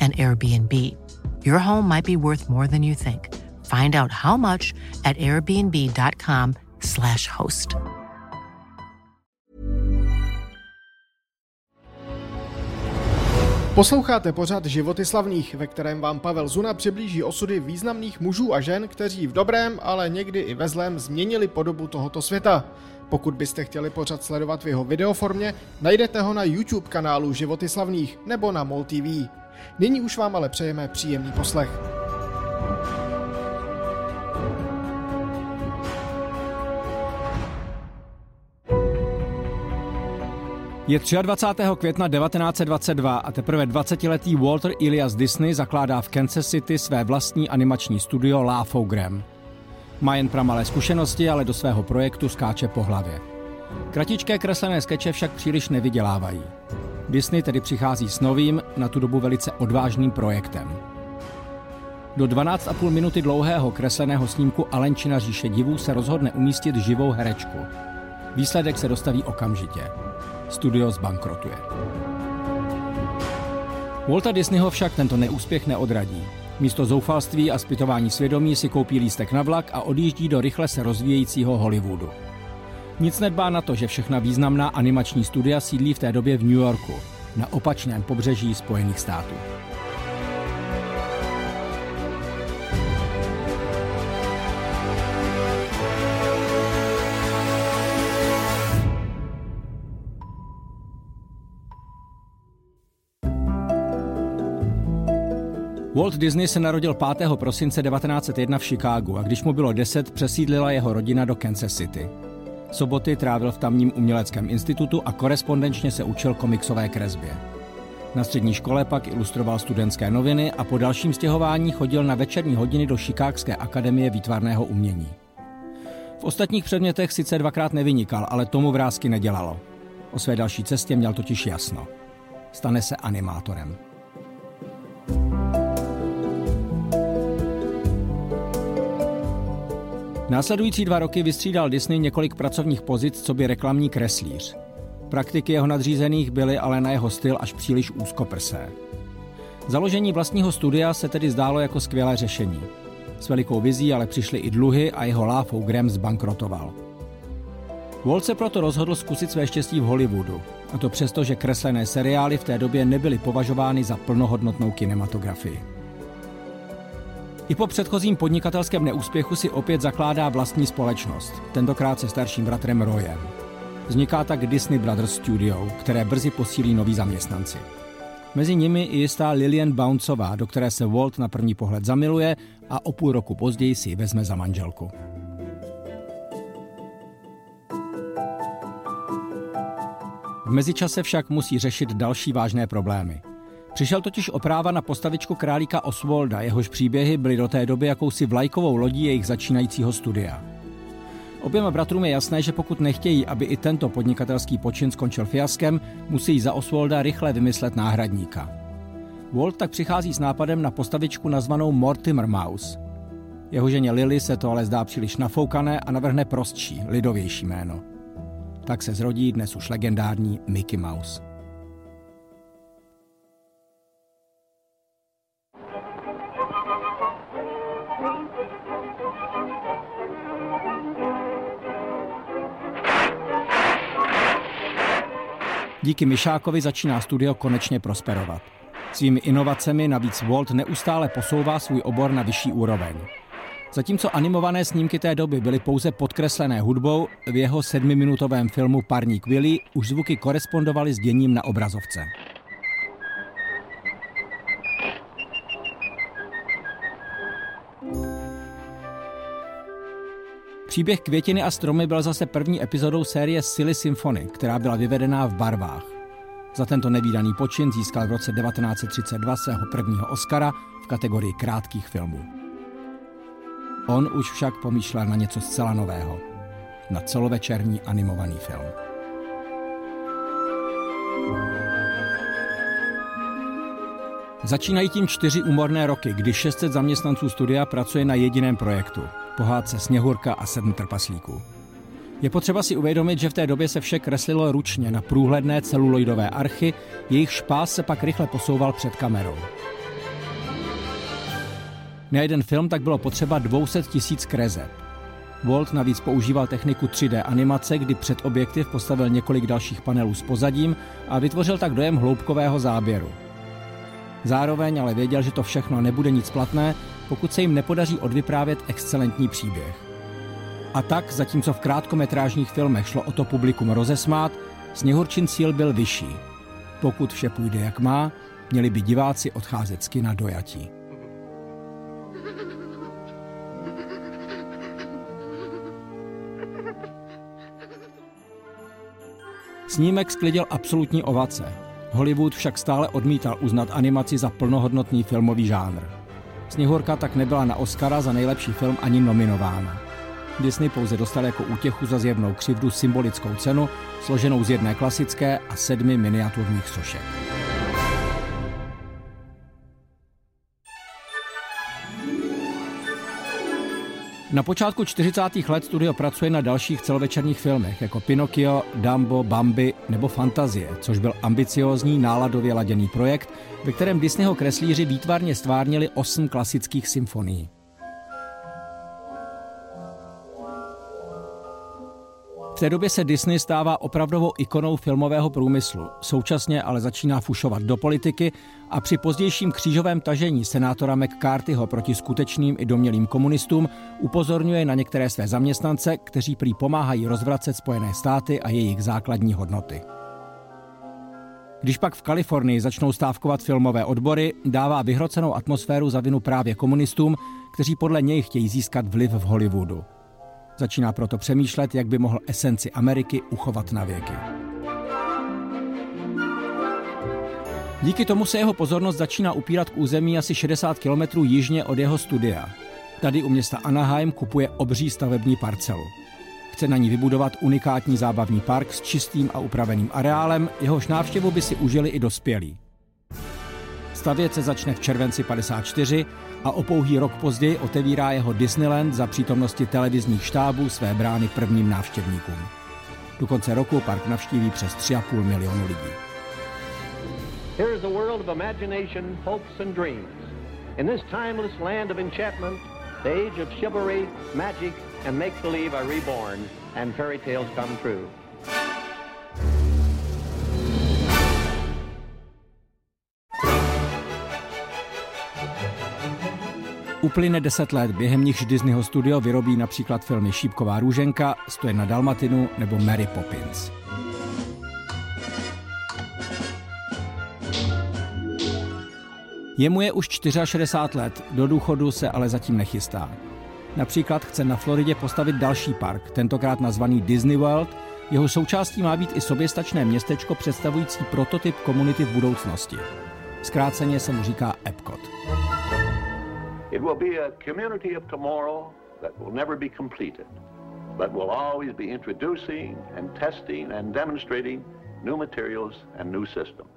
an Airbnb. Your home might be worth more than you think. Find out how much at airbnb.com/slash host. Posloucháte pořad Životy slavných, ve kterém vám Pavel Zuna přiblíží osudy významných mužů a žen, kteří v dobrém, ale někdy i ve zlém změnili podobu tohoto světa. Pokud byste chtěli pořad sledovat v jeho videoformě, najdete ho na YouTube kanálu Životy slavných nebo na MOL TV. Nyní už vám ale přejeme příjemný poslech. Je 23. května 1922 a teprve 20-letý Walter Elias Disney zakládá v Kansas City své vlastní animační studio Laugh-O-Gram. Má jen pramalé zkušenosti, ale do svého projektu skáče po hlavě. Kratičké kreslené skeče však příliš nevydělávají. Disney tedy přichází s novým, na tu dobu velice odvážným projektem. Do 12,5 minuty dlouhého kresleného snímku Alenčina říše divů se rozhodne umístit živou herečku. Výsledek se dostaví okamžitě. Studio zbankrotuje. Walta Disneyho však tento neúspěch neodradí. Místo zoufalství a zpytování svědomí si koupí lístek na vlak a odjíždí do rychle se rozvíjejícího Hollywoodu. Nic nedbá na to, že všechna významná animační studia sídlí v té době v New Yorku, na opačném pobřeží Spojených států. Walt Disney se narodil 5. prosince 1901 v Chicagu a když mu bylo 10, přesídlila jeho rodina do Kansas City. Soboty trávil v tamním uměleckém institutu a korespondenčně se učil komiksové kresbě. Na střední škole pak ilustroval studentské noviny a po dalším stěhování chodil na večerní hodiny do Chicagské akademie výtvarného umění. V ostatních předmětech sice dvakrát nevynikal, ale tomu vrázky nedělalo. O své další cestě měl totiž jasno. Stane se animátorem. Následující dva roky vystřídal Disney několik pracovních pozic, co by reklamní kreslíř. Praktiky jeho nadřízených byly ale na jeho styl až příliš úzkoprsé. Založení vlastního studia se tedy zdálo jako skvělé řešení. S velikou vizí ale přišly i dluhy a jeho láfou Graham zbankrotoval. Walt se proto rozhodl zkusit své štěstí v Hollywoodu, a to přesto, že kreslené seriály v té době nebyly považovány za plnohodnotnou kinematografii. I po předchozím podnikatelském neúspěchu si opět zakládá vlastní společnost, tentokrát se starším bratrem Royem. Vzniká tak Disney Brothers Studio, které brzy posílí noví zaměstnanci. Mezi nimi i jistá Lilian Bouncová, do které se Walt na první pohled zamiluje a o půl roku později si ji vezme za manželku. V mezičase však musí řešit další vážné problémy – Přišel totiž o práva na postavičku králíka Oswalda, jehož příběhy byly do té doby jakousi vlajkovou lodí jejich začínajícího studia. Oběma bratrům je jasné, že pokud nechtějí, aby i tento podnikatelský počin skončil fiaskem, musí za Oswalda rychle vymyslet náhradníka. Walt tak přichází s nápadem na postavičku nazvanou Mortimer Mouse. Jeho ženě Lily se to ale zdá příliš nafoukané a navrhne prostší, lidovější jméno. Tak se zrodí dnes už legendární Mickey Mouse. Díky Myšákovi začíná studio konečně prosperovat. Svými inovacemi navíc Walt neustále posouvá svůj obor na vyšší úroveň. Zatímco animované snímky té doby byly pouze podkreslené hudbou, v jeho sedmiminutovém filmu Parník Willy už zvuky korespondovaly s děním na obrazovce. Příběh Květiny a stromy byl zase první epizodou série Silly Symphony, která byla vyvedená v barvách. Za tento nevýdaný počin získal v roce 1932 svého prvního Oscara v kategorii krátkých filmů. On už však pomýšlel na něco zcela nového. Na celovečerní animovaný film. Začínají tím čtyři úmorné roky, kdy 600 zaměstnanců studia pracuje na jediném projektu – pohádce Sněhurka a sedm trpaslíků. Je potřeba si uvědomit, že v té době se vše kreslilo ručně na průhledné celuloidové archy, jejich špás se pak rychle posouval před kamerou. Na jeden film tak bylo potřeba 200 tisíc kreseb. Walt navíc používal techniku 3D animace, kdy před objektiv postavil několik dalších panelů s pozadím a vytvořil tak dojem hloubkového záběru. Zároveň ale věděl, že to všechno nebude nic platné, pokud se jim nepodaří odvyprávět excelentní příběh. A tak, zatímco v krátkometrážních filmech šlo o to publikum rozesmát, Sněhurčin cíl byl vyšší. Pokud vše půjde jak má, měli by diváci odcházet z kina dojatí. Snímek sklidil absolutní ovace. Hollywood však stále odmítal uznat animaci za plnohodnotný filmový žánr. Sněhurka tak nebyla na Oscara za nejlepší film ani nominována. Disney pouze dostal jako útěchu za zjevnou křivdu symbolickou cenu, složenou z jedné klasické a sedmi miniaturních sošek. Na počátku 40. let studio pracuje na dalších celovečerních filmech, jako Pinocchio, Dumbo, Bambi nebo Fantazie, což byl ambiciózní náladově laděný projekt, ve kterém Disneyho kreslíři výtvarně stvárnili osm klasických symfonií. V té době se Disney stává opravdovou ikonou filmového průmyslu, současně ale začíná fušovat do politiky a při pozdějším křížovém tažení senátora McCarthyho proti skutečným i domělým komunistům upozorňuje na některé své zaměstnance, kteří prý pomáhají rozvracet Spojené státy a jejich základní hodnoty. Když pak v Kalifornii začnou stávkovat filmové odbory, dává vyhrocenou atmosféru za vinu právě komunistům, kteří podle něj chtějí získat vliv v Hollywoodu. Začíná proto přemýšlet, jak by mohl esenci Ameriky uchovat na věky. Díky tomu se jeho pozornost začíná upírat k území asi 60 kilometrů jižně od jeho studia. Tady u města Anaheim kupuje obří stavební parcelu. Chce na ní vybudovat unikátní zábavní park s čistým a upraveným areálem, jehož návštěvu by si užili i dospělí. Stavět se začne v červenci 54 a o pouhý rok později otevírá jeho Disneyland za přítomnosti televizních štábů své brány prvním návštěvníkům. Do konce roku park navštíví přes 3,5 milionu lidí. Here is world of imagination, hopes and dreams. In this timeless land of enchantment, the age of chivalry, magic and make-believe are reborn and fairy tales come true. Uplyne deset let, během nichž Disneyho studio vyrobí například filmy Šípková růženka, Stoje na Dalmatinu nebo Mary Poppins. Jemu je už 64 let, do důchodu se ale zatím nechystá. Například chce na Floridě postavit další park, tentokrát nazvaný Disney World, jeho součástí má být i soběstačné městečko představující prototyp komunity v budoucnosti. Zkráceně se mu říká Epcot. It will be a community of tomorrow that will never be completed. but will always be introducing and testing and demonstrating new materials and new systems.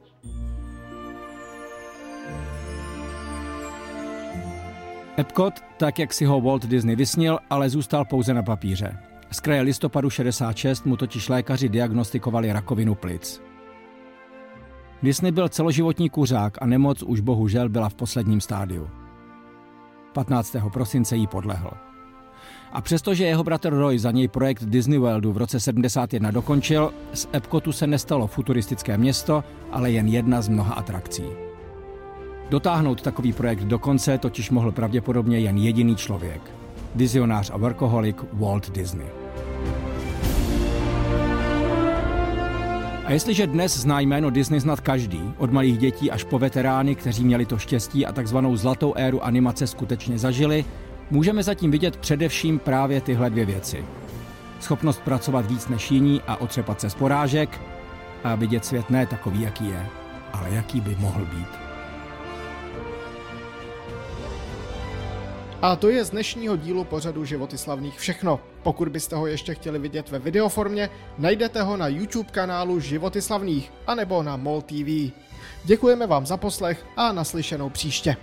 Epcot, tak jak si ho Walt Disney vysnil, ale zůstal pouze na papíře. Z kraje listopadu 66 mu totiž lékaři diagnostikovali rakovinu plic. Disney byl celoživotní kuřák a nemoc už bohužel byla v posledním stádiu. 15. prosince jí podlehl. A přestože jeho bratr Roy za něj projekt Disney Worldu v roce 71 dokončil, z Epcotu se nestalo futuristické město, ale jen jedna z mnoha atrakcí. Dotáhnout takový projekt do konce totiž mohl pravděpodobně jen jediný člověk. Vizionář a workoholik Walt Disney. A jestliže dnes zná jméno Disney snad každý, od malých dětí až po veterány, kteří měli to štěstí a takzvanou zlatou éru animace skutečně zažili, můžeme zatím vidět především právě tyhle dvě věci. Schopnost pracovat víc než jiní a otřepat se z porážek a vidět svět ne takový, jaký je, ale jaký by mohl být. A to je z dnešního dílu pořadu Životy slavných všechno. Pokud byste ho ještě chtěli vidět ve videoformě, najdete ho na YouTube kanálu Životy slavných anebo na MOL TV. Děkujeme vám za poslech a naslyšenou příště.